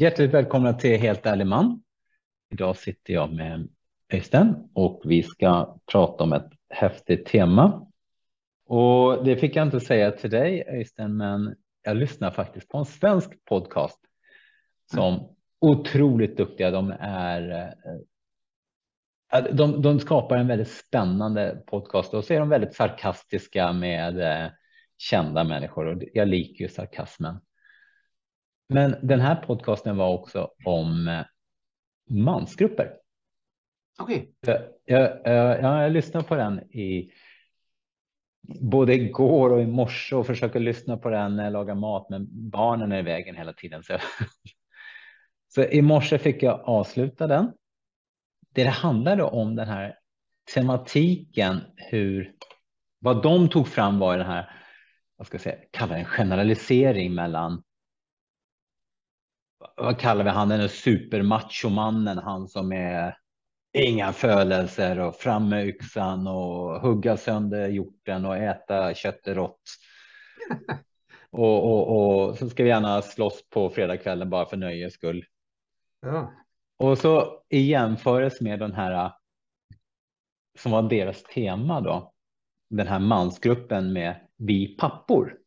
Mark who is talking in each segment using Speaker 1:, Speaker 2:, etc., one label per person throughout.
Speaker 1: Hjärtligt välkomna till Helt ärlig man. Idag sitter jag med Öystein och vi ska prata om ett häftigt tema. Och det fick jag inte säga till dig Öystein, men jag lyssnar faktiskt på en svensk podcast som mm. otroligt duktiga. De är. Eh, eh, de, de skapar en väldigt spännande podcast och så är de väldigt sarkastiska med eh, kända människor och jag liker ju sarkasmen. Men den här podcasten var också om eh, mansgrupper.
Speaker 2: Okej.
Speaker 1: Okay. Jag, jag, jag, jag lyssnade på den i både igår och i morse och försöker lyssna på den när jag lagar mat, men barnen är i vägen hela tiden. Så, så i morse fick jag avsluta den. Det det handlade om den här tematiken, hur vad de tog fram var den här, vad ska jag säga, kalla en generalisering mellan vad kallar vi han, den supermachomannen, han som är inga födelser och fram med yxan och hugga sönder hjorten och äta köttet rått. och, och, och så ska vi gärna slåss på fredagskvällen bara för nöjes skull.
Speaker 2: Ja.
Speaker 1: Och så i jämförelse med den här som var deras tema då, den här mansgruppen med vi pappor.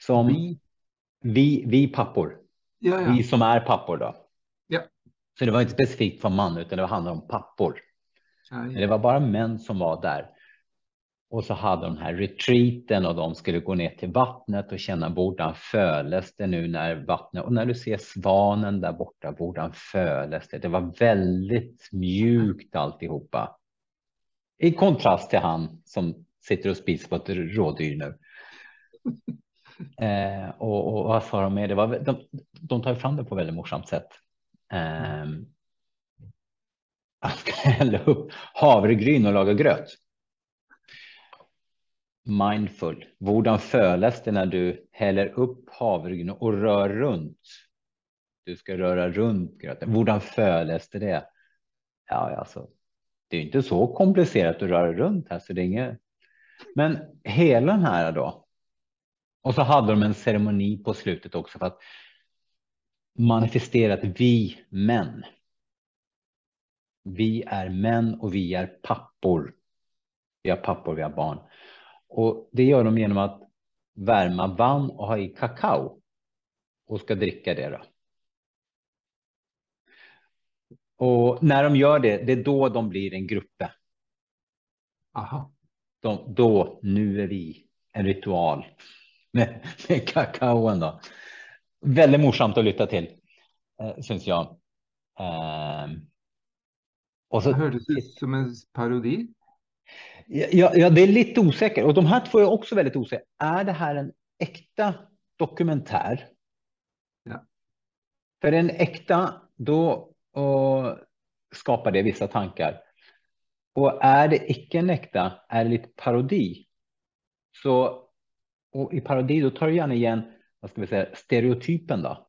Speaker 1: Som vi, vi, vi pappor.
Speaker 2: Ja, ja.
Speaker 1: Vi som är pappor då.
Speaker 2: Ja.
Speaker 1: Så det var inte specifikt för man utan det handlade om pappor. Ja, Det var bara män som var där. Och så hade de här retreaten och de skulle gå ner till vattnet och känna bordan föles det nu när vattnet och när du ser svanen där borta bordan föles det. Det var väldigt mjukt alltihopa. I kontrast till han som sitter och spiser på ett rådyr nu. Eh, och, och, vad sa de med det? Var, de, de tar fram det på väldigt morsamt sätt. Eh, att hälla upp havregryn och laga gröt. Mindful. Hvordan föles det när du häller upp havregryn och rör runt? Du ska röra runt gröten. Hvordan föles det det? Ja, alltså, det är inte så komplicerat att röra runt här, så det är inget. Men hela den här då, och så hade de en ceremoni på slutet också för att manifestera att vi män. Vi är män och vi är pappor. Vi har pappor, vi har barn. Och det gör de genom att värma vann och ha i kakao och ska dricka det. Då. Och när de gör det, det är då de blir en grupp.
Speaker 2: Aha.
Speaker 1: De, då, nu är vi en ritual med, med kakaon. Då. Väldigt morsamt att lytta till, eh, syns jag. Eh,
Speaker 2: och så, Hördes det som en parodi?
Speaker 1: Ja, ja, det är lite osäkert. Och de här två är också väldigt osäkra. Är det här en äkta dokumentär?
Speaker 2: Ja.
Speaker 1: För en äkta, då och, skapar det vissa tankar. Och är det icke en äkta, är det lite parodi. Så och i parodi då tar du gärna igen vad ska vi säga, stereotypen. Då.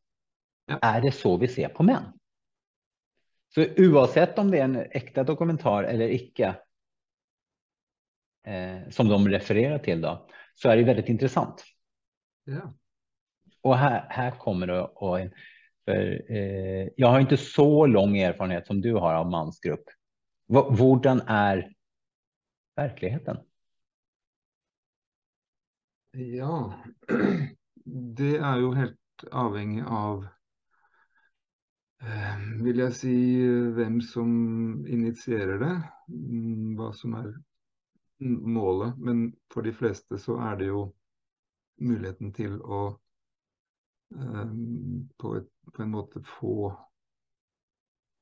Speaker 1: Ja. Är det så vi ser på män? Så oavsett om det är en äkta dokumentär eller icke eh, som de refererar till då, så är det väldigt intressant.
Speaker 2: Ja.
Speaker 1: Och här, här kommer det och för, eh, jag har inte så lång erfarenhet som du har av mansgrupp. Hurdan är verkligheten?
Speaker 2: Ja, det är ju helt avhängigt av eh, vill jag säga vem som initierar det, mm, vad som är målet. Men för de flesta så är det ju möjligheten till att eh, på, ett, på en måte få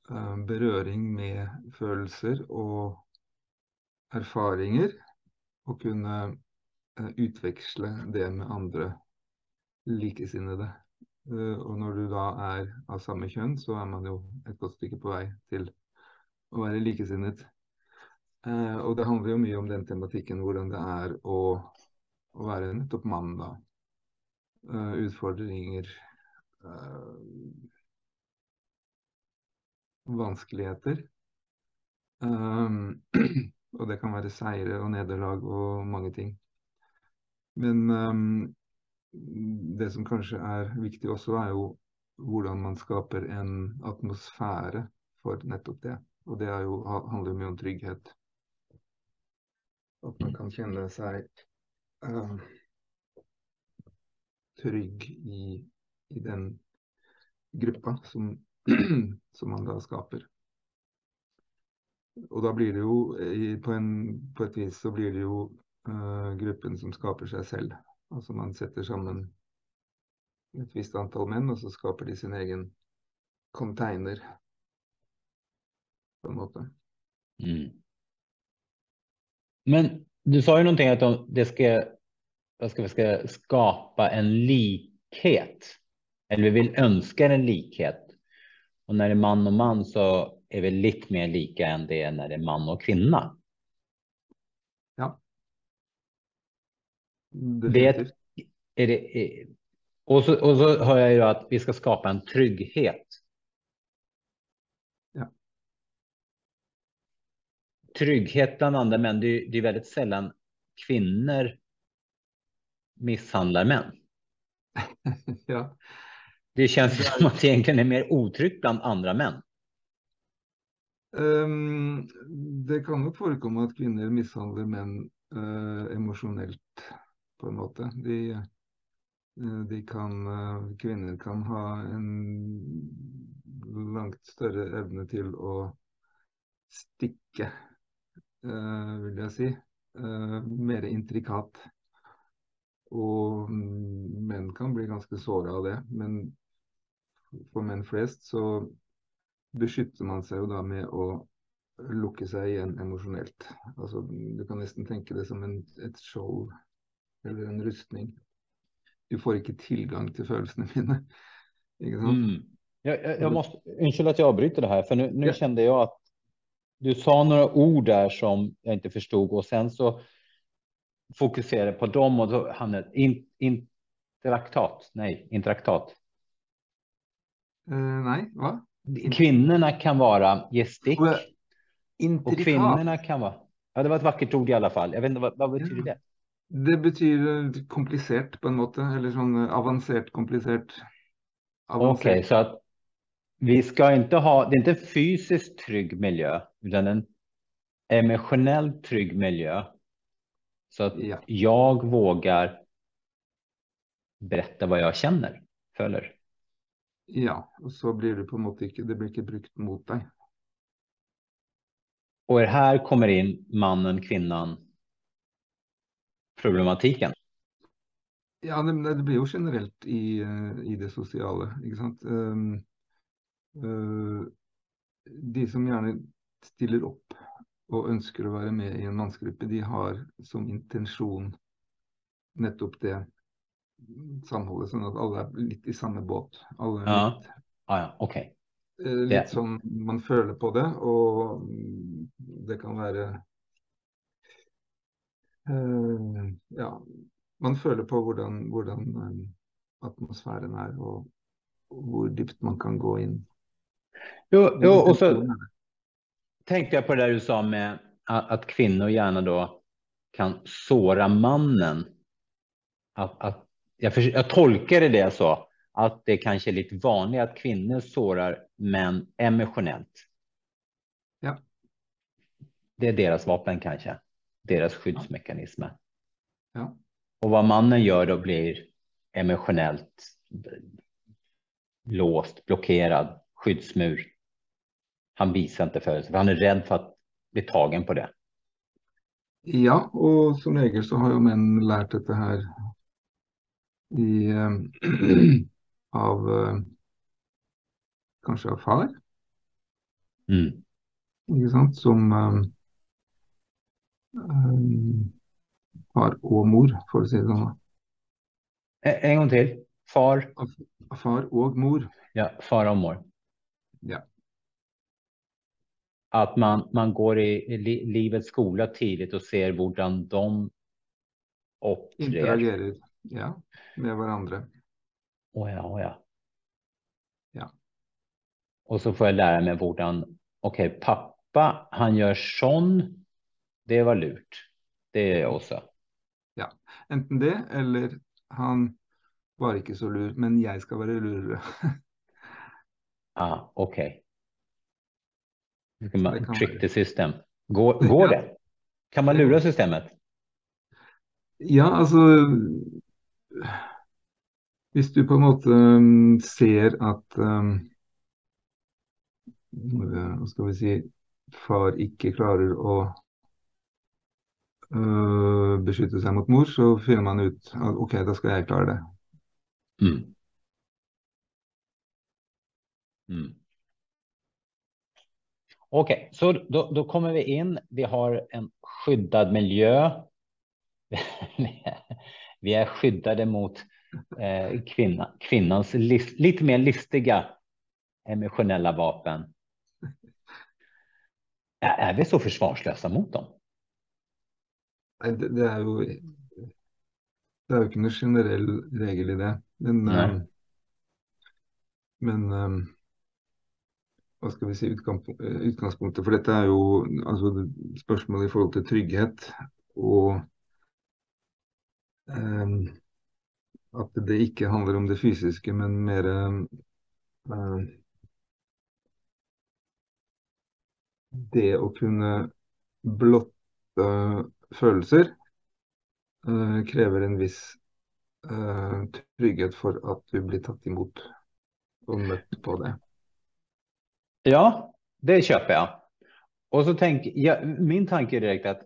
Speaker 2: eh, beröring med känslor och erfarenheter och kunna Eh, utveksle det med andre likesinnede. Eh, och og når du da er av samme kjønn, så er man jo et godt stykke på vei til å være likesinnet. Eh, och og det handler jo mye om den tematikken, hvordan det er å, å være nettopp mann, da. Utfordringer. Vanskeligheter. og det kan være seire og nederlag og mange ting. Men um, det som kanske är viktigt också är ju hvordan man skaper en atmosfære for nettopp det. Og det er jo, handler mye om trygghet. At man kan kjenne seg um, ehm, trygg i, i, den gruppa som, som man da skaper. Og da blir det jo på, en, på, et vis så blir det jo uh, gruppen som skaper seg selv. Altså man setter sammen et visst antall menn, og så skaper de sin egen container. På en måte.
Speaker 1: Mm. Men du sa ju någonting att de, det ska, vad ska vi ska skapa en likhet. Eller vi vill önska en likhet. Och när det är man och man så är vi lite mer lika än det är när det är man och kvinna.
Speaker 2: Ja. Definitivt.
Speaker 1: Det, är det, och, så, och så hör jag ju att vi ska skapa en trygghet.
Speaker 2: Ja.
Speaker 1: Trygghet bland andra män, det är, det är väldigt sällan kvinnor misshandlar män.
Speaker 2: ja.
Speaker 1: Det känns som att det egentligen är mer otryggt bland andra män.
Speaker 2: Um, det kan nok forekomme at kvinner mishandler menn uh, emosjonelt, på en måte. De, eh, de kan, eh, kvinner kan ha en langt større evne til å stikke, eh, vil jeg si. mer intrikat. Og mm, menn kan bli ganske såra av det. Men for menn flest så beskytter man seg jo da med å lukke seg igjen emosjonelt. Altså, du kan nesten tenke det som en, et skjold eller en rustning. Du får ikke tilgang till følelsene mine. Ikke sant? Mm.
Speaker 1: Jag, jag, jag måste, ursäkta att jag avbryter det här, för nu, nu ja. kände jag att du sa några ord där som jag inte förstod och sen så fokuserade på dem och då hamnade in, interaktat. Nej, interaktat.
Speaker 2: Uh, nej, va?
Speaker 1: Kvinnorna kan vara gestick. Och kvinnorna kan vara. Ja, det var ett vackert ord i alla fall. Jag vet inte vad, vad betyder det?
Speaker 2: Det betyder komplicerat på en måte, eller sån avancerat komplicerat.
Speaker 1: Okej, okay, så att vi ska inte ha, det är inte fysiskt trygg miljö, utan en emotionellt trygg miljö. Så att ja. jag vågar berätta vad jag känner. Följer?
Speaker 2: Ja, och så blir det på en måte ikke, det blir ikke brukt mot dig.
Speaker 1: Och här kommer in mannen, kvinnan, problematiken.
Speaker 2: Ja, det, det blir ju generellt i, i det sociala, ikke sant. Um, uh, de som gärna ställer upp och önskar att vara med i en mansgruppe, de har som intention nettopp det samholdet, sånn at alle er litt i samme båt. Alle
Speaker 1: ja. Litt, ah, ja. ok.
Speaker 2: Eh, litt sånn man føler på det, og det kan være uh, Ja, man føler på hvordan, hvordan um, atmosfæren er, og, hvor dypt man kan gå inn.
Speaker 1: Jo, jo och så tänkte jag på det du sa med att, att kvinnor gärna då kan såra mannen. Att, att jag, för, jag tolkade det så att det kanske är lite vanligt att kvinnor sårar män emotionellt.
Speaker 2: Ja.
Speaker 1: Det är deras vapen kanske, deras skyddsmekanismer.
Speaker 2: Ja.
Speaker 1: Och vad mannen gör då blir emotionellt låst, blockerad, skyddsmur. Han visar inte för sig, för han är rädd för att bli tagen på det.
Speaker 2: Ja, och som regel så har ju män lärt det här i, eh, av eh, kanske av far.
Speaker 1: Mm.
Speaker 2: Som um, far och mor, får vi säga så.
Speaker 1: En gång till. Far.
Speaker 2: Far och mor.
Speaker 1: Ja, far och mor.
Speaker 2: Ja.
Speaker 1: Att man, man går i, i livets skola tidigt och ser hur de
Speaker 2: uppträder. Ja, med varandra.
Speaker 1: Oh ja, oh ja.
Speaker 2: Ja.
Speaker 1: Och så får jag lära mig okej, okay, pappa, han gör sån. Det var lurt. Det är jag också.
Speaker 2: Ja, enten det eller han var inte så lur, men jag ska vara lurare.
Speaker 1: Ah, Okej. Okay. Trick the system. Går, går det? Kan man lura systemet?
Speaker 2: Ja, altså Hvis du på en måte um, ser at um, Hva skal vi si Far ikke klarer å øh, beskytte seg mot mor, så finner man ut at OK, da skal jeg klare det.
Speaker 1: Mm. Mm. Okej, så då, då kommer vi in. Vi har en skyddad miljö. Vi är skyddade mot eh, kvinna, kvinnans list, lite mer listiga emotionella vapen. Är, är vi så försvarslösa mot dem?
Speaker 2: Det, det er jo Det er jo ikke noe generell regel i det. Men, um, men um, hva skal vi si utgangspunkt, utgangspunktet for dette er jo altså, spørsmålet i forhold til trygghet og um, at det ikke handler om det fysiske, men mer um, det å kunne blotte følelser eh, krever en viss eh, trygghet for at du blir tatt imot og møtt på det.
Speaker 1: Ja, det köper jag. Och så tänk, ja, min tanke är direkt att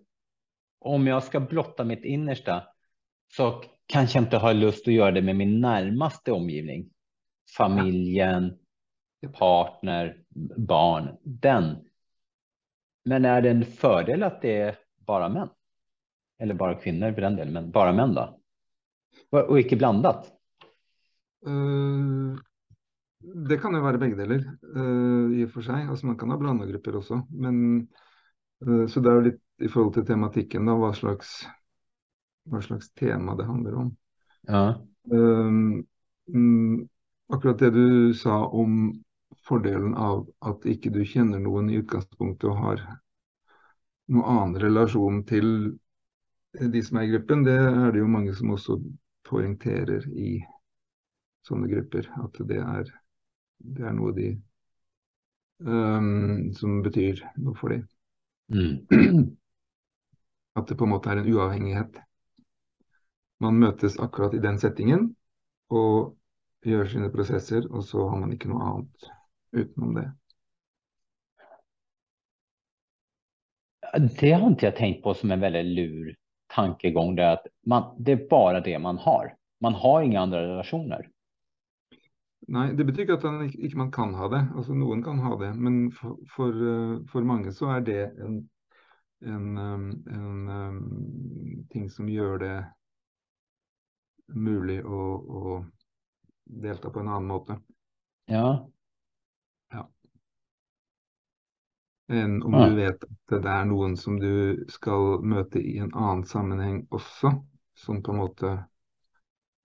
Speaker 1: om jag ska blotta mitt innersta så kanske jag inte har lust att göra det med min närmaste omgivning. Familjen, partner, barn, den. Men är det en fördel att det är bara män? Eller bara kvinnor för den delen, men bara män då? Och och icke blandat?
Speaker 2: Eh, det kan jo være begge deler eh, i og for seg. Altså Man kan ha blanda grupper også. Men, eh, så det er jo litt i forhold til tematikken, da, hva slags, hva slags tema det handler om.
Speaker 1: Ja.
Speaker 2: Um, akkurat det du sa om fordelen av at ikke du kjenner noen i utgangspunktet og har noen annen relasjon til de som er i gruppen, det er det jo mange som også poengterer i sånne grupper. At det er, det er noe de um, som betyr noe for dem.
Speaker 1: Mm.
Speaker 2: At det på en måte er en uavhengighet. Man møtes akkurat i den settingen og gjør sine prosesser, og så har man ikke noe annet utenom det.
Speaker 1: Det har inte jag tänkt på som en väldigt lur tankegång. Det är att man, det är bara det man har. Man har inga andra relationer.
Speaker 2: Nei, det betyr ikke at man man kan ha det. Altså Noen kan ha det, men for, for, eh, for mange så er det en, en, um, en um, ting som gjør det mulig å, å delta på en annen måte
Speaker 1: Ja,
Speaker 2: enn om
Speaker 1: Ja.
Speaker 2: du vet at det er noen som du skal møte i en annen sammenheng også, som på en måte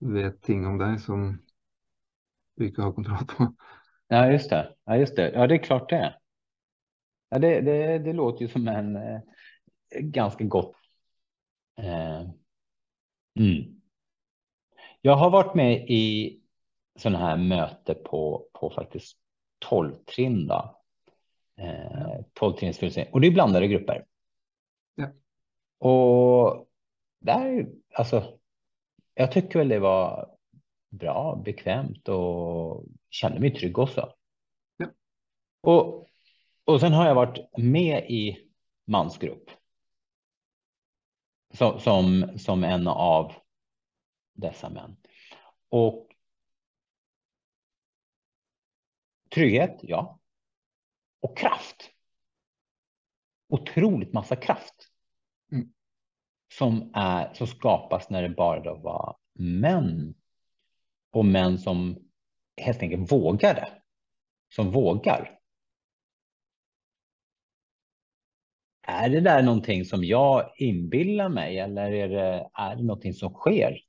Speaker 2: vet ting om deg som du ikke har kontroll på.
Speaker 1: ja just det. Ja, just det. Ja, det är klart det. Ja, det, det, det låter ju som en eh, ganska gott. Eh, mm. Jag har varit med i sådana här möte på, på faktiskt tolvtrinda. Eh, tolvtrinnsfilosofin. Och det är blandade grupper.
Speaker 2: Ja.
Speaker 1: Och där, alltså, jag tycker väl det var bra, bekvämt och kände mig trygg också.
Speaker 2: Ja.
Speaker 1: Och, och sen har jag varit med i mansgrupp. Som, som, som en av dessa män. Och trygghet, ja. Och kraft. Otroligt massa kraft.
Speaker 2: Mm.
Speaker 1: Som, är, som skapas när det bara då var män. Och män som helt enkelt vågade. Som vågar. Är det där någonting som jag inbillar mig eller är det, är det någonting som sker?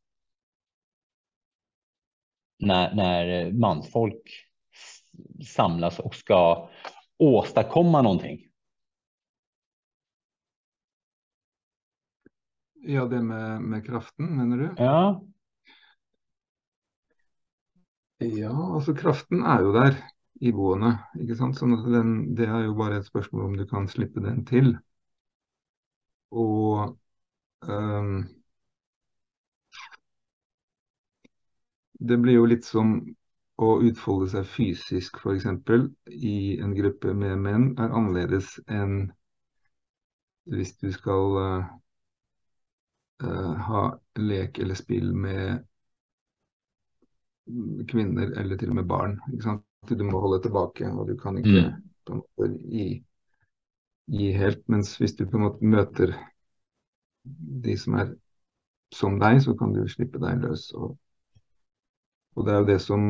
Speaker 1: När, när mansfolk samlas och ska åstadkomma någonting.
Speaker 2: Ja, det med, med kraften, mener du?
Speaker 1: Ja,
Speaker 2: Ja, altså kraften er jo der. iboende. ikke sant? Sånn at den, det er jo bare et spørsmål om du kan slippe den til. Og um, det blir jo litt som å utfolde seg fysisk, f.eks. i en gruppe med menn, er annerledes enn hvis du skal uh, ha lek eller spill med kvinner eller til og med barn. Du må holde tilbake, og du kan ikke mm. på en måte gi, gi, helt. Mens hvis du på en måte møter de som er som deg, så kan du slippe deg løs. Og, og det er jo det som,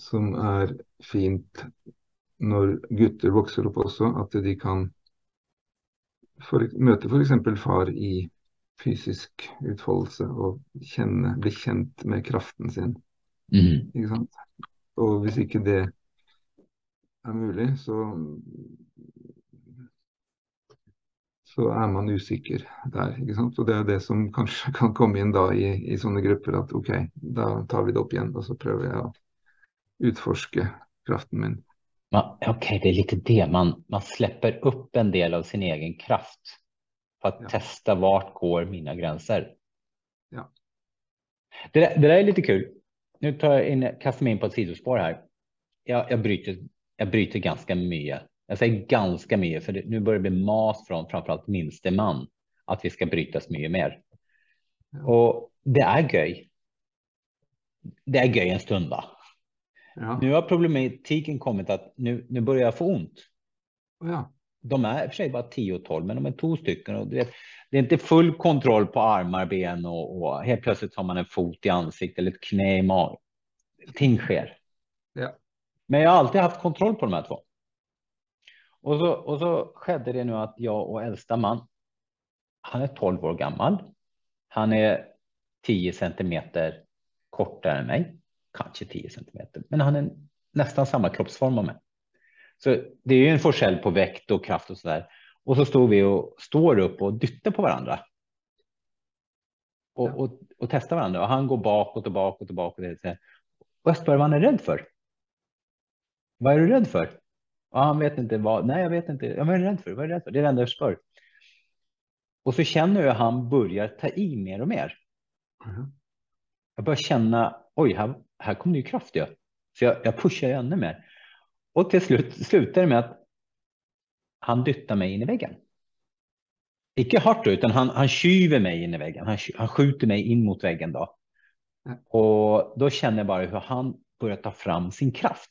Speaker 2: som er fint når gutter vokser opp også, at de kan for, møte f.eks. far i fysisk utfoldelse og kjenne, bli kjent med kraften sin. Mm. Ikke sant? Og hvis ikke det er mulig, så så er man usikker der. ikke sant? Og Det er det som kanskje kan komme inn da i, i sånne grupper, at OK, da tar vi det opp igjen, og så prøver jeg å utforske kraften min.
Speaker 1: OK, det är lite det. Man, man släpper upp en del av sin egen kraft för att ja. testa vart går mina gränser.
Speaker 2: Ja.
Speaker 1: Det, det där är lite kul. Nu tar jag in, kastar mig in på ett sidospår här. Jag, jag, bryter, jag bryter ganska mycket. Jag säger ganska mycket, för det, nu börjar det bli mas från framförallt minste man att vi ska brytas mycket mer. Ja. Och det är göj. Det är göj en stund, va? Ja. Nu har problematiken kommit att nu, nu börjar jag få ont.
Speaker 2: Ja.
Speaker 1: De är i och för sig bara 10 och 12, men de är två stycken och det, det är inte full kontroll på armar, ben och, och helt plötsligt har man en fot i ansiktet eller ett knä i magen. Ting sker.
Speaker 2: Ja.
Speaker 1: Men jag har alltid haft kontroll på de här två. Och så, och så skedde det nu att jag och äldsta man, han är 12 år gammal. Han är 10 centimeter kortare än mig, kanske 10 centimeter, men han är nästan samma kroppsform som mig. Så det är ju en forskel på vikt och kraft och så där. Och så står vi och står upp och dyttar på varandra. Och, och, och testar varandra. Och han går bakåt och bakåt och bakåt. Och jag spör vad han är rädd för. Vad är du rädd för? Och han vet inte vad. Nej, jag vet inte. Ja, vad är du rädd för? Vad är du rädd för? Det är det enda jag spör. Och så känner jag hur han börjar ta i mer och mer. Mm. Jag börjar känna, oj, här, här kommer det ju kraft. Ja. Så jag, jag pushar ännu mer. Och till slut slutar det med att han dyttar mig in i väggen. Icke hårt utan han, han kyver mig in i väggen. Han, han skjuter mig in mot väggen då. Mm. Och då känner jag bara hur han börjar ta fram sin kraft.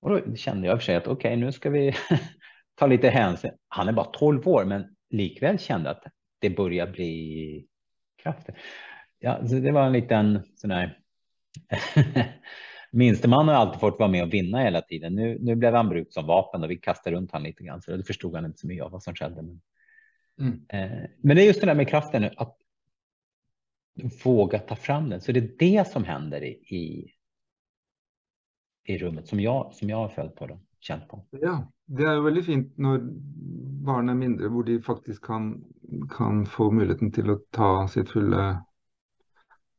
Speaker 1: Och då kände jag för sig att okej, okay, nu ska vi ta lite hänsyn. Han är bara 12 år, men likväl kände att det börjar bli krafter. Ja, så det var en liten sån här Minsteman har alltid fått vara med och vinna hela tiden. Nu, nu blev han brukt som vapen och vi kastade runt honom lite grann, så det förstod han inte så mycket av vad som skedde. Men, mm. eh, men det är just det där med kraften, att våga ta fram den. Så det är det som händer i, i, i rummet som jag, som jag har följt på och känt på.
Speaker 2: Ja, det är väldigt fint när barn är mindre, hvor de faktiskt kan, kan få möjligheten till att ta sitt fulla,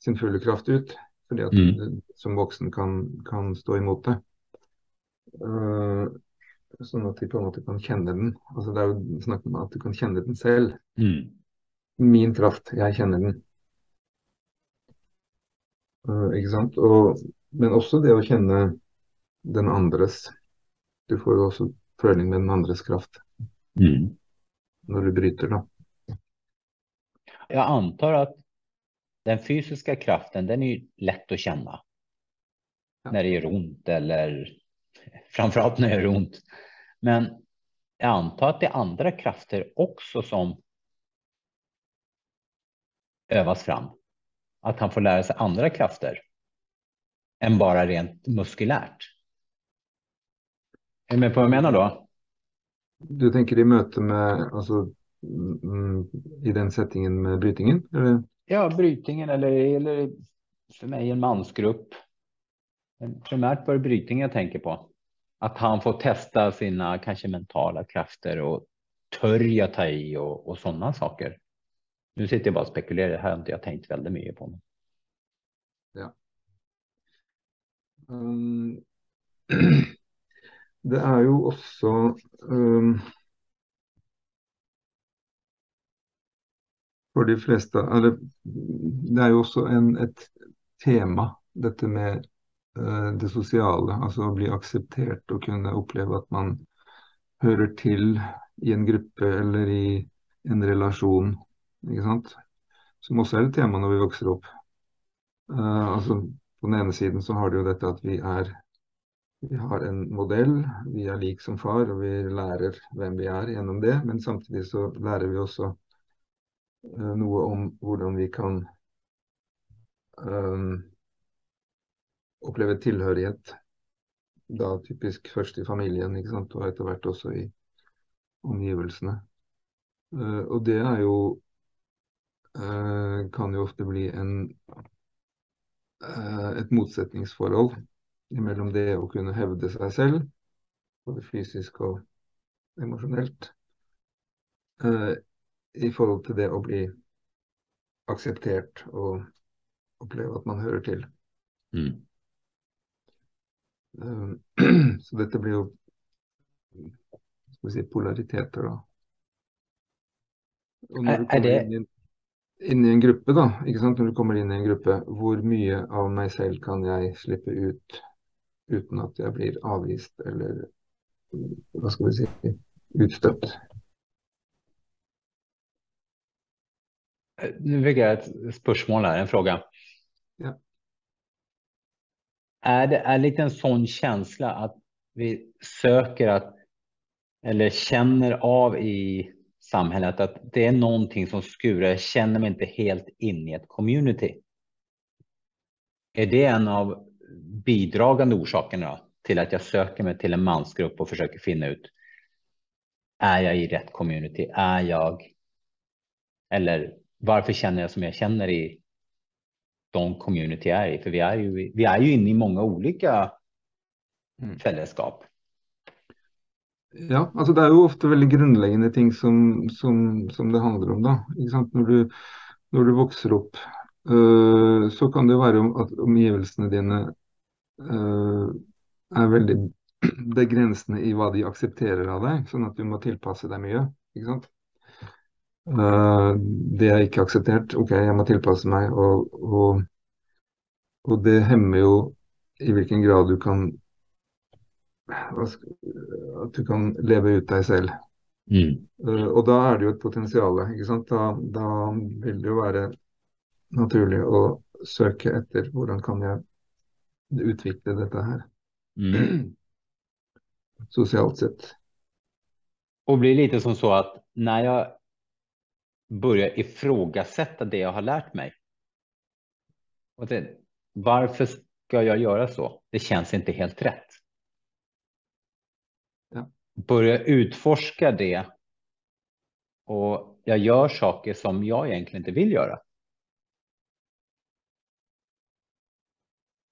Speaker 2: sin fulla kraft ut. Fordi at mm. du som voksen kan, kan, stå imot det. Uh, sånn at de på en måte kan kjenne den. Altså Det er jo snakk om at du kan kjenne den selv. Mm. Min kraft, jeg kjenner den. Uh, ikke sant? Og, men også det å kjenne den andres. Du får jo også føling med den andres kraft. Mm. Når du bryter, da.
Speaker 1: Jag antar att den fysiska kraften, den är ju lätt att känna. Ja. När det gör ont eller framförallt när det gör ont. Men jag antar att det är andra krafter också som övas fram. Att han får lära sig andra krafter än bara rent muskulärt. Är du med på vad jag menar då?
Speaker 2: Du tänker i möte med, alltså mm, i den settingen med brytningen? Eller?
Speaker 1: Ja, brytningen eller, eller för mig en mansgrupp. Primärt var det brytningen jag tänker på. Att han får testa sina kanske mentala krafter och törja ta i och, och sådana saker. Nu sitter jag bara och spekulerar. Det här har inte jag tänkt väldigt mycket på.
Speaker 2: Ja. Um, det är ju också um, för de flesta. eller, Det är ju också en, ett tema, detta med eh, det sociala, alltså att bli accepterad och kunna uppleva att man hör till i en grupp eller i en relation, sant? Som också är ett tema när vi växer upp. Uh, På den ena sidan så har du ju detta att vi är vi har en modell, vi är lik som far, och vi lär vem vi är genom det. Men samtidigt så lär vi oss att Eh, noe om hvordan vi kan ehm, um, oppleve tilhørighet. Da typisk først i familien, ikke sant? og etter hvert også i omgivelsene. Uh, og det er jo uh, eh, kan jo ofte bli en, eh, et motsetningsforhold mellom det å kunne hevde seg selv, både fysisk og emosjonelt, i forhold til det å bli akseptert og oppleve at man hører til. Mm. Um, så dette blir jo skal vi si, polariteter, da. Og når du kommer inn, inn, i en gruppe, da, ikke sant? når du kommer inn i en gruppe, hvor mye av meg selv kan jeg slippe ut uten at jeg blir avvist eller hva skal vi si utstøtt.
Speaker 1: Nu fick jag ett spörsmål här, en fråga.
Speaker 2: Ja.
Speaker 1: Är det är lite en sån känsla att vi söker att eller känner av i samhället att det är någonting som skurar. Jag känner mig inte helt in i ett community. Är det en av bidragande orsakerna till att jag söker mig till en mansgrupp och försöker finna ut. Är jag i rätt community? Är jag? Eller varför känner jag som jag känner i de community jag är i? För vi är ju, vi är ju inne i många olika mm. fällskap.
Speaker 2: Ja, alltså det är ju ofta väldigt grundläggande ting som, som, som det handlar om. Då, När, du, när du växer upp uh, så kan det vara att omgivelsene dine uh, er veldig begrensende i hva de aksepterer av deg, sånn at du må tilpasse deg mye. ikke sant? Uh, det er ikke akseptert. OK, jeg må tilpasse meg. Og, og, og det hemmer jo i hvilken grad du kan At du kan leve ut deg selv. Mm. Og da er det jo et potensial. Da, da vil det jo være naturlig å søke etter hvordan kan jeg utvikle dette här. Mm. Socialt sett.
Speaker 1: Och blir lite som så att när jag börjar ifrågasätta det jag har lärt mig. Och det, varför ska jag göra så? Det känns inte helt rätt.
Speaker 2: Ja.
Speaker 1: Börja utforska det. Och jag gör saker som jag egentligen inte vill göra.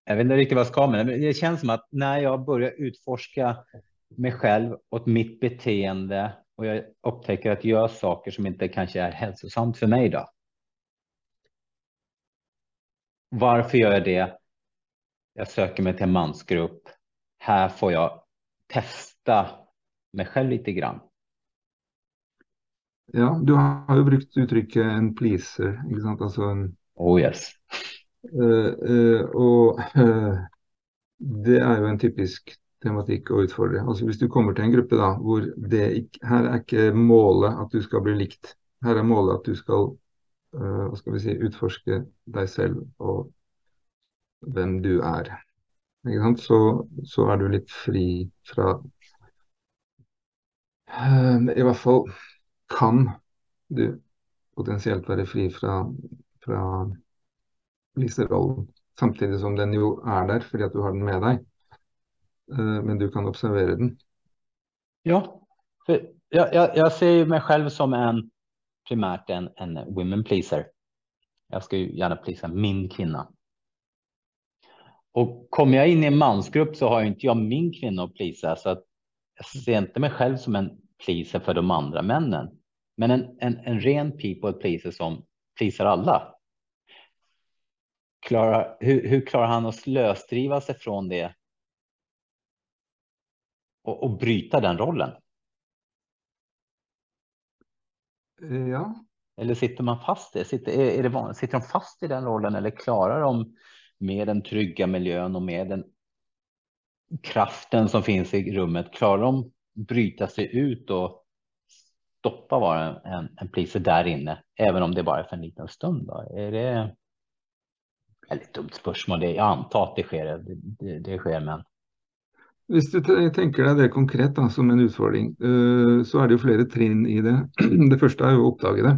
Speaker 1: jag vet inte riktigt vad jag ska med men det känns som att när jag börjar utforska mig själv och mitt beteende och jag upptäcker att jag gör saker som inte kanske är hälsosamt för mig då. Varför gör jag det? Jag söker mig till en mansgrupp. Här får jag testa mig själv lite grann.
Speaker 2: Ja, du har ju brukt uttrycket en pleaser, inte sant? Alltså en...
Speaker 1: Oh yes.
Speaker 2: Uh, uh, og uh, det er jo en typisk tematikk og utfordre. Altså Hvis du kommer til en gruppe da, hvor det ikke, her er ikke målet at du skal bli likt. Her er målet at du skal, hva eh, skal vi si, utforske deg selv og hvem du er. Så, så, er du litt fri fra eh, I hvert fall kan du potensielt være fri fra, fra listerollen. Samtidig som den jo er der fordi at du har den med deg. Eh, men du kan observera den.
Speaker 1: Ja, för jag, jag, jag ser mig själv som en primärt en, en women pleaser. Jag ska ju gärna plisa min kvinna. Och kommer jag in i en mansgrupp så har ju inte jag min kvinna att plisa så att jag ser inte mig själv som en pleaser för de andra männen. Men en, en, en ren people pleaser som plisar alla klarar, hur, hur klarar han att lösdriva sig från det? Och, och bryta den rollen?
Speaker 2: Ja.
Speaker 1: Eller sitter man fast i sitter, är, är det, sitter de fast i den rollen eller klarar de med den trygga miljön och med den kraften som finns i rummet, klarar de bryta sig ut och stoppa vara en, en, en pleaser där inne, även om det bara är för en liten stund? Då? Är det ett dumt spörsmål? Det, jag antar att det sker, det, det, det sker, men
Speaker 2: Hvis du tenker deg det konkret da, som en utfordring, eh, så er det jo flere trinn i det. Det første er jo å oppdage det.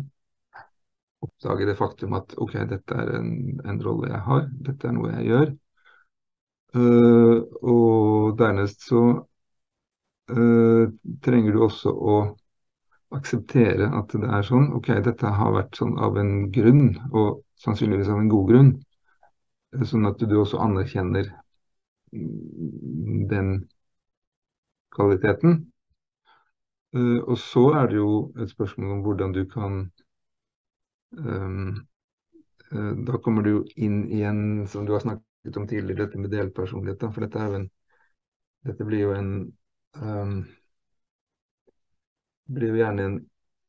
Speaker 2: Oppdage det faktum at ok, dette er en, en rolle jeg har, dette er noe jeg gjør. Eh, og dernest så eh, trenger du også å akseptere at det er sånn. Ok, dette har vært sånn av en grunn, og sannsynligvis av en god grunn. Sånn at du også anerkjenner den kvaliteten. Uh, og så er det jo et spørsmål om hvordan du kan um, uh, Da kommer du jo inn i en, som du har snakket om tidligere, dette med delpersonlighet. For dette, en, dette blir jo en um, blir jo gjerne en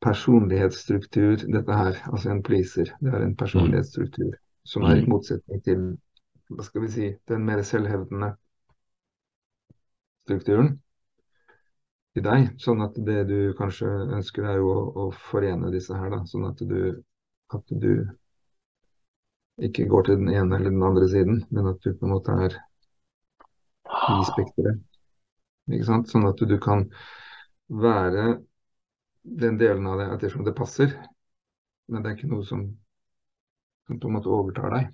Speaker 2: personlighetsstruktur, dette her. Altså en pleaser. Det er en personlighetsstruktur som er i mm. motsetning til hva skal vi si, den mer selvhevdende strukturen i deg. Sånn at det du kanskje ønsker, er jo å, å forene disse her, da. Sånn at du, at du ikke går til den ene eller den andre siden, men at du på en måte er i spekteret. Ikke sant? Sånn at du, kan være den delen av det ettersom det passer. Men det er ikke noe som, som på en måte overtar deg.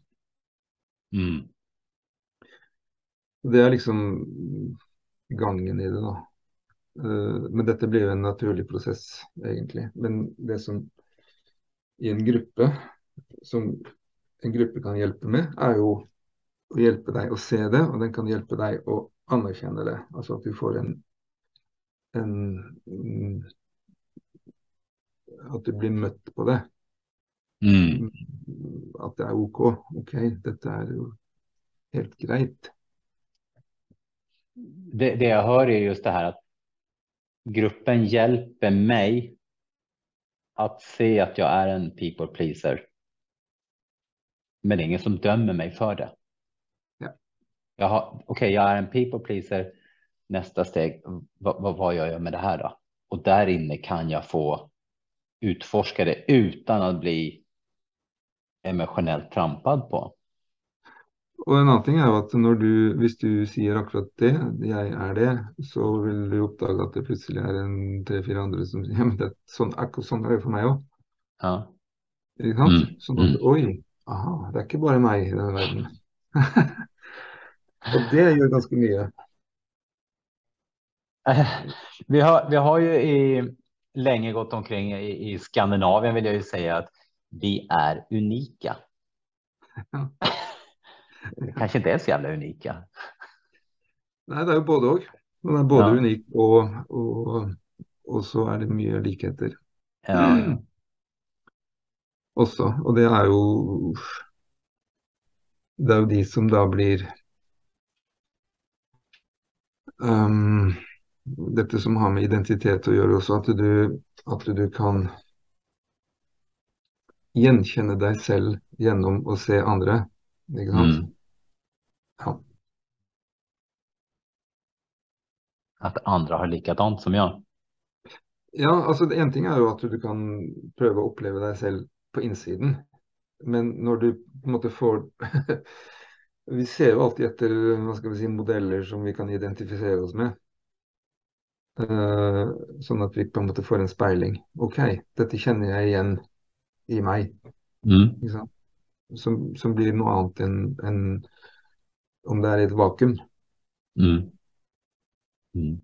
Speaker 1: Mm.
Speaker 2: Det er liksom gangen i det, da. Eh, men dette blir jo en naturlig prosess, egentlig. Men det som i en gruppe, som en gruppe kan hjelpe med, er jo å hjelpe deg å se det, og den kan hjelpe deg å anerkjenne det. Altså at du får en, en mm, At du blir møtt på det.
Speaker 1: Mm.
Speaker 2: At det er OK. OK, dette er jo helt greit.
Speaker 1: Det, det, jag hör är just det här att gruppen hjälper mig att se att jag är en people pleaser. Men det är ingen som dömer mig för det.
Speaker 2: Ja.
Speaker 1: Okej, okay, jag är en people pleaser. Nästa steg, vad, vad, vad gör jag med det här då? Och där inne kan jag få utforska det utan att bli emotionellt trampad på.
Speaker 2: Og en annen ting er jo at når du, hvis du sier akkurat det, jeg er det, så vil du oppdage at det plutselig er en tre-fire andre som sier ja, men det, sånn, akkurat sånn er det for meg òg.
Speaker 1: Ja.
Speaker 2: Ikke sant? Mm. Sånn at mm. oi, aha, det er ikke bare meg i denne verden. og det gjør ganske mye.
Speaker 1: Vi har, vi har ju i, länge gått omkring i, i Skandinavien vill jag ju säga att vi är unika. Kanske inte är så jävla unika.
Speaker 2: Nej, det är ju både och. Man är både ja. unik och, och, och så är det mycket likheter.
Speaker 1: Ja.
Speaker 2: Också, och det är ju det är ju de som då blir um, dette som har med identitet att göra också, att du, att du kan gjenkjenne deg selv gjennom å se andre. Ikke sant? Mm. Ja.
Speaker 1: Att andra har likadant som jag?
Speaker 2: Ja, altså en ting er jo at du kan prøve å oppleve deg selv på innsiden. Men når du på en måte får Vi ser jo alltid etter hva skal vi si, modeller som vi kan identifisere oss med. Uh, sånn at vi på en måte får en speiling. OK, dette kjenner jeg igjen i meg.
Speaker 1: Mm.
Speaker 2: Som, som, blir noe annet enn en, om det er i et vakuum.
Speaker 1: Mm. Mm.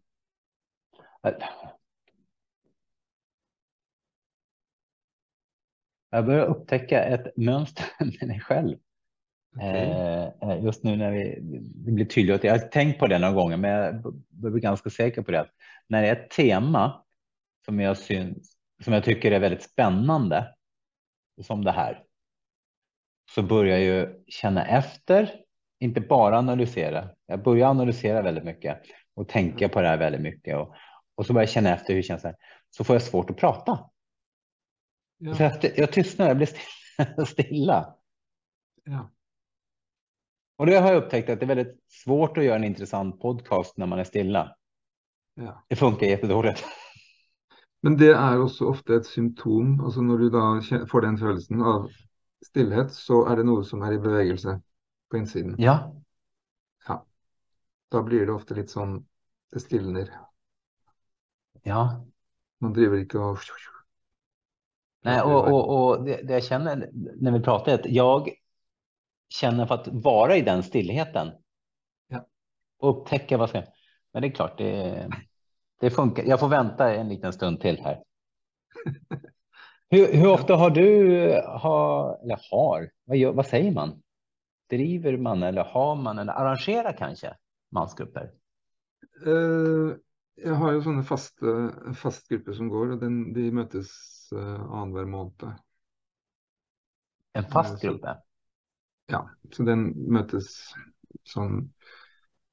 Speaker 1: Jag börjar upptäcka ett mönster med mig själv. Okay. Eh, just nu när vi, det blir tydligt. Jag har tänkt på det några gånger, men jag blir ganska säker på det. När det är ett tema som jag, syns, som jag tycker är väldigt spännande som det här. så börjar jag ju känna efter, inte bara analysera. Jag börjar analysera väldigt mycket och tänka på det här väldigt mycket och, och så börjar jag känna efter hur det känns. Här. Så får jag svårt att prata.
Speaker 2: Ja.
Speaker 1: Så efter, jag tystnar, jag blir stilla. stilla.
Speaker 2: Ja.
Speaker 1: Och det har jag upptäckt att det är väldigt svårt att göra en intressant podcast när man är stilla.
Speaker 2: Ja.
Speaker 1: Det funkar jättedåligt.
Speaker 2: Men det er også ofte et symptom. altså Når du da får den følelsen av stillhet, så er det noe som er i bevegelse på innsiden.
Speaker 1: Ja,
Speaker 2: Da blir det ofte litt sånn Det stilner.
Speaker 1: ja.
Speaker 2: Man driver ikke og
Speaker 1: Nej, och, och, och det, det jag känner när vi pratar är att jag känner för att vara i den stillheten.
Speaker 2: Ja.
Speaker 1: Och upptäcka vad ska Men det är klart, det, det funkar. Jag får vänta en liten stund till här. Hur, hur ofta har du, har, eller har, vad, gör, vad säger man? Driver man eller har man eller arrangerar kanske mansgrupper?
Speaker 2: Eh, Jeg har jo sånne faste, en fast gruppe som går, og den, de møtes uh, annenhver måned.
Speaker 1: En fast grupp?
Speaker 2: Ja, så den sånn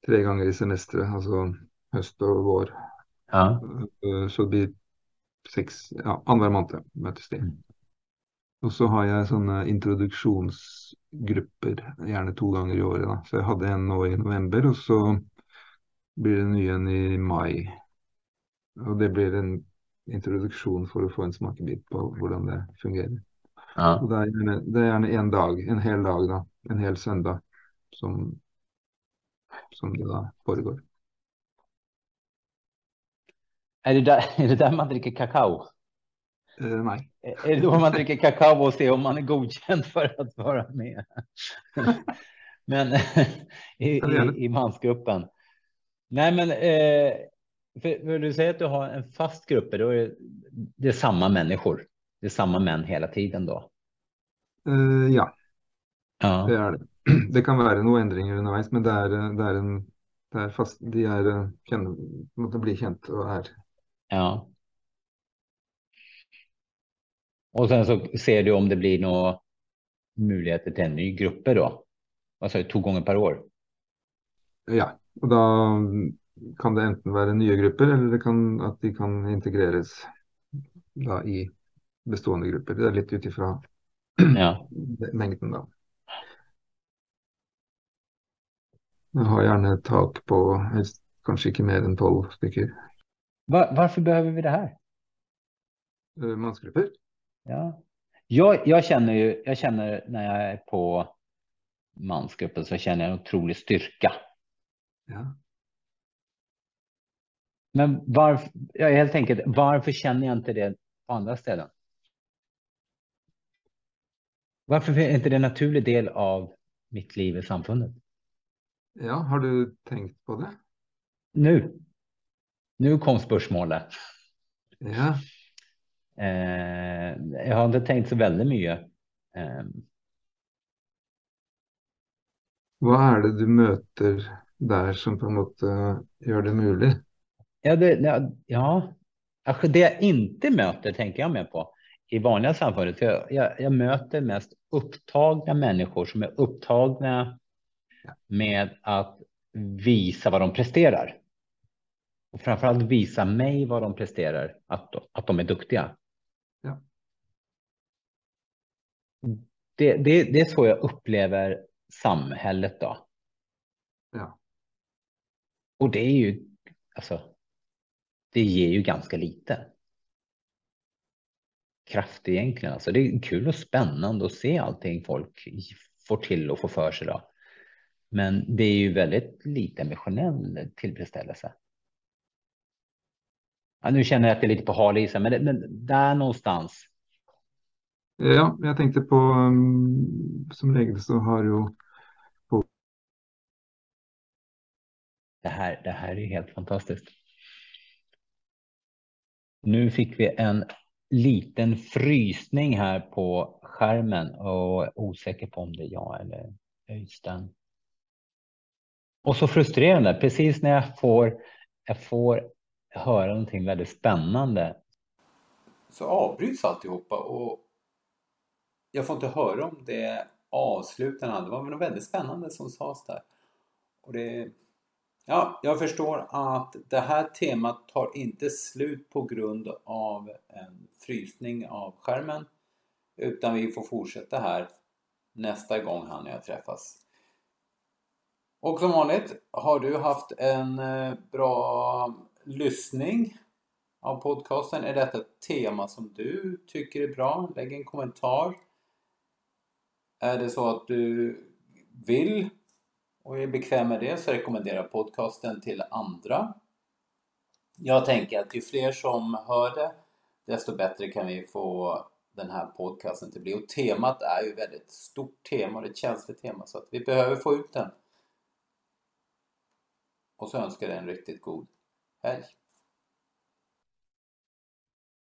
Speaker 2: tre ganger i semesteret, altså høst og vår.
Speaker 1: Ja.
Speaker 2: Eh, Så det blir seks, ja, annenhver måned møtes de.
Speaker 1: Mm.
Speaker 2: Og så har jeg sånne introduksjonsgrupper, gjerne to ganger i året. Da. Så jeg hadde en nå i november, og så blir det en ny en i mai. Og det blir en introduksjon for å få en smakebit på hvordan det fungerer.
Speaker 1: ja.
Speaker 2: Og det er gjerne, det er en dag, en hel dag, da. En hel søndag som, som det da foregår.
Speaker 1: Är, det där, är det där man dricker kakao?
Speaker 2: Eh, nei.
Speaker 1: Är det då man dricker kakao och ser om man är godkänd för att vara med? men i,
Speaker 2: är
Speaker 1: i, i mansgruppen. Nej, men eh, för, för du säger att du har en fast grupp, då är det, det är samma människor. Det är samma män hela tiden då.
Speaker 2: Eh, ja,
Speaker 1: Ja,
Speaker 2: det er det. Det kan være noen endringer underveis, men det er, eh, det er en det er fast, De er eh, kjenner, måtte bli kjent og er
Speaker 1: ja. Och sen så ser du om det blir några möjligheter till en ny grupp då. Alltså två gånger per år.
Speaker 2: Ja. Og da kan det enten være nye grupper, eller det kan, at de kan integreres da i bestående grupper. Det er litt ut ifra
Speaker 1: Ja.
Speaker 2: mengden, da. Jeg har gjerne et tak på helst kanskje ikke mer enn tolv stykker
Speaker 1: Var, varför behöver vi det här?
Speaker 2: eh, mannsgrupper.
Speaker 1: Ja. Jag, jag känner ju, jag känner när jag är på mansgruppen så känner jag en otrolig styrka.
Speaker 2: Ja.
Speaker 1: Men varför, ja, helt enkelt, varför känner jag inte det på andra ställen? Varför är inte det en naturlig del av mitt liv i samfundet?
Speaker 2: ja, har du tenkt på det?
Speaker 1: Nu. Nu kom spörsmålet.
Speaker 2: Ja.
Speaker 1: Eh, jag har inte tänkt så väldigt mycket. Eh,
Speaker 2: Hva er det du møter der som på måte gjør det mulig?
Speaker 1: Ja, det, ja. Alltså det jag inte möter tänker jag med på i vanliga samfundet. Jag, jag, jag möter mest upptagna människor som är upptagna med att visa vad de presterar. Och framförallt visa mig vad de presterar, att, att de är duktiga.
Speaker 2: Ja.
Speaker 1: Det, det, det är så jag upplever samhället då.
Speaker 2: Ja.
Speaker 1: Och det är ju, alltså, det ger ju ganska lite kraft egentligen. Alltså det är kul och spännande att se allting folk får till och får för sig då. Men det är ju väldigt lite emotionell tillfredsställelse. Ja, nu känner jag att det är lite på hal is, men, det, men där någonstans.
Speaker 2: Ja, jeg tenkte på um, Som regel så har jo
Speaker 1: Det här, det här är helt fantastiskt. Nu fick vi en liten frysning här på skärmen och är osäker på om det är jag eller Öystein. Och så frustrerande, precis när jag får, jag får höra någonting väldigt spännande.
Speaker 3: så avbryts alltihopa och jag får inte höra om det
Speaker 1: avslutande. Det var något väldigt spännande som sades där. Och det, ja, jag förstår att det här temat tar inte slut på grund av en frysning av skärmen. Utan vi får fortsätta här nästa gång han och jag träffas. Och som vanligt, har du haft en eh, bra lyssning av podcasten? Är detta ett tema som du tycker är bra? Lägg en kommentar. Är det så att du vill och är bekväm med det så rekommenderar podcasten till andra. Jag tänker att ju fler som hör det desto bättre kan vi få den här podcasten till bli. Och temat är ju väldigt stort tema och ett känsligt tema så att vi behöver få ut den. Och så önskar jag dig en riktigt god allez.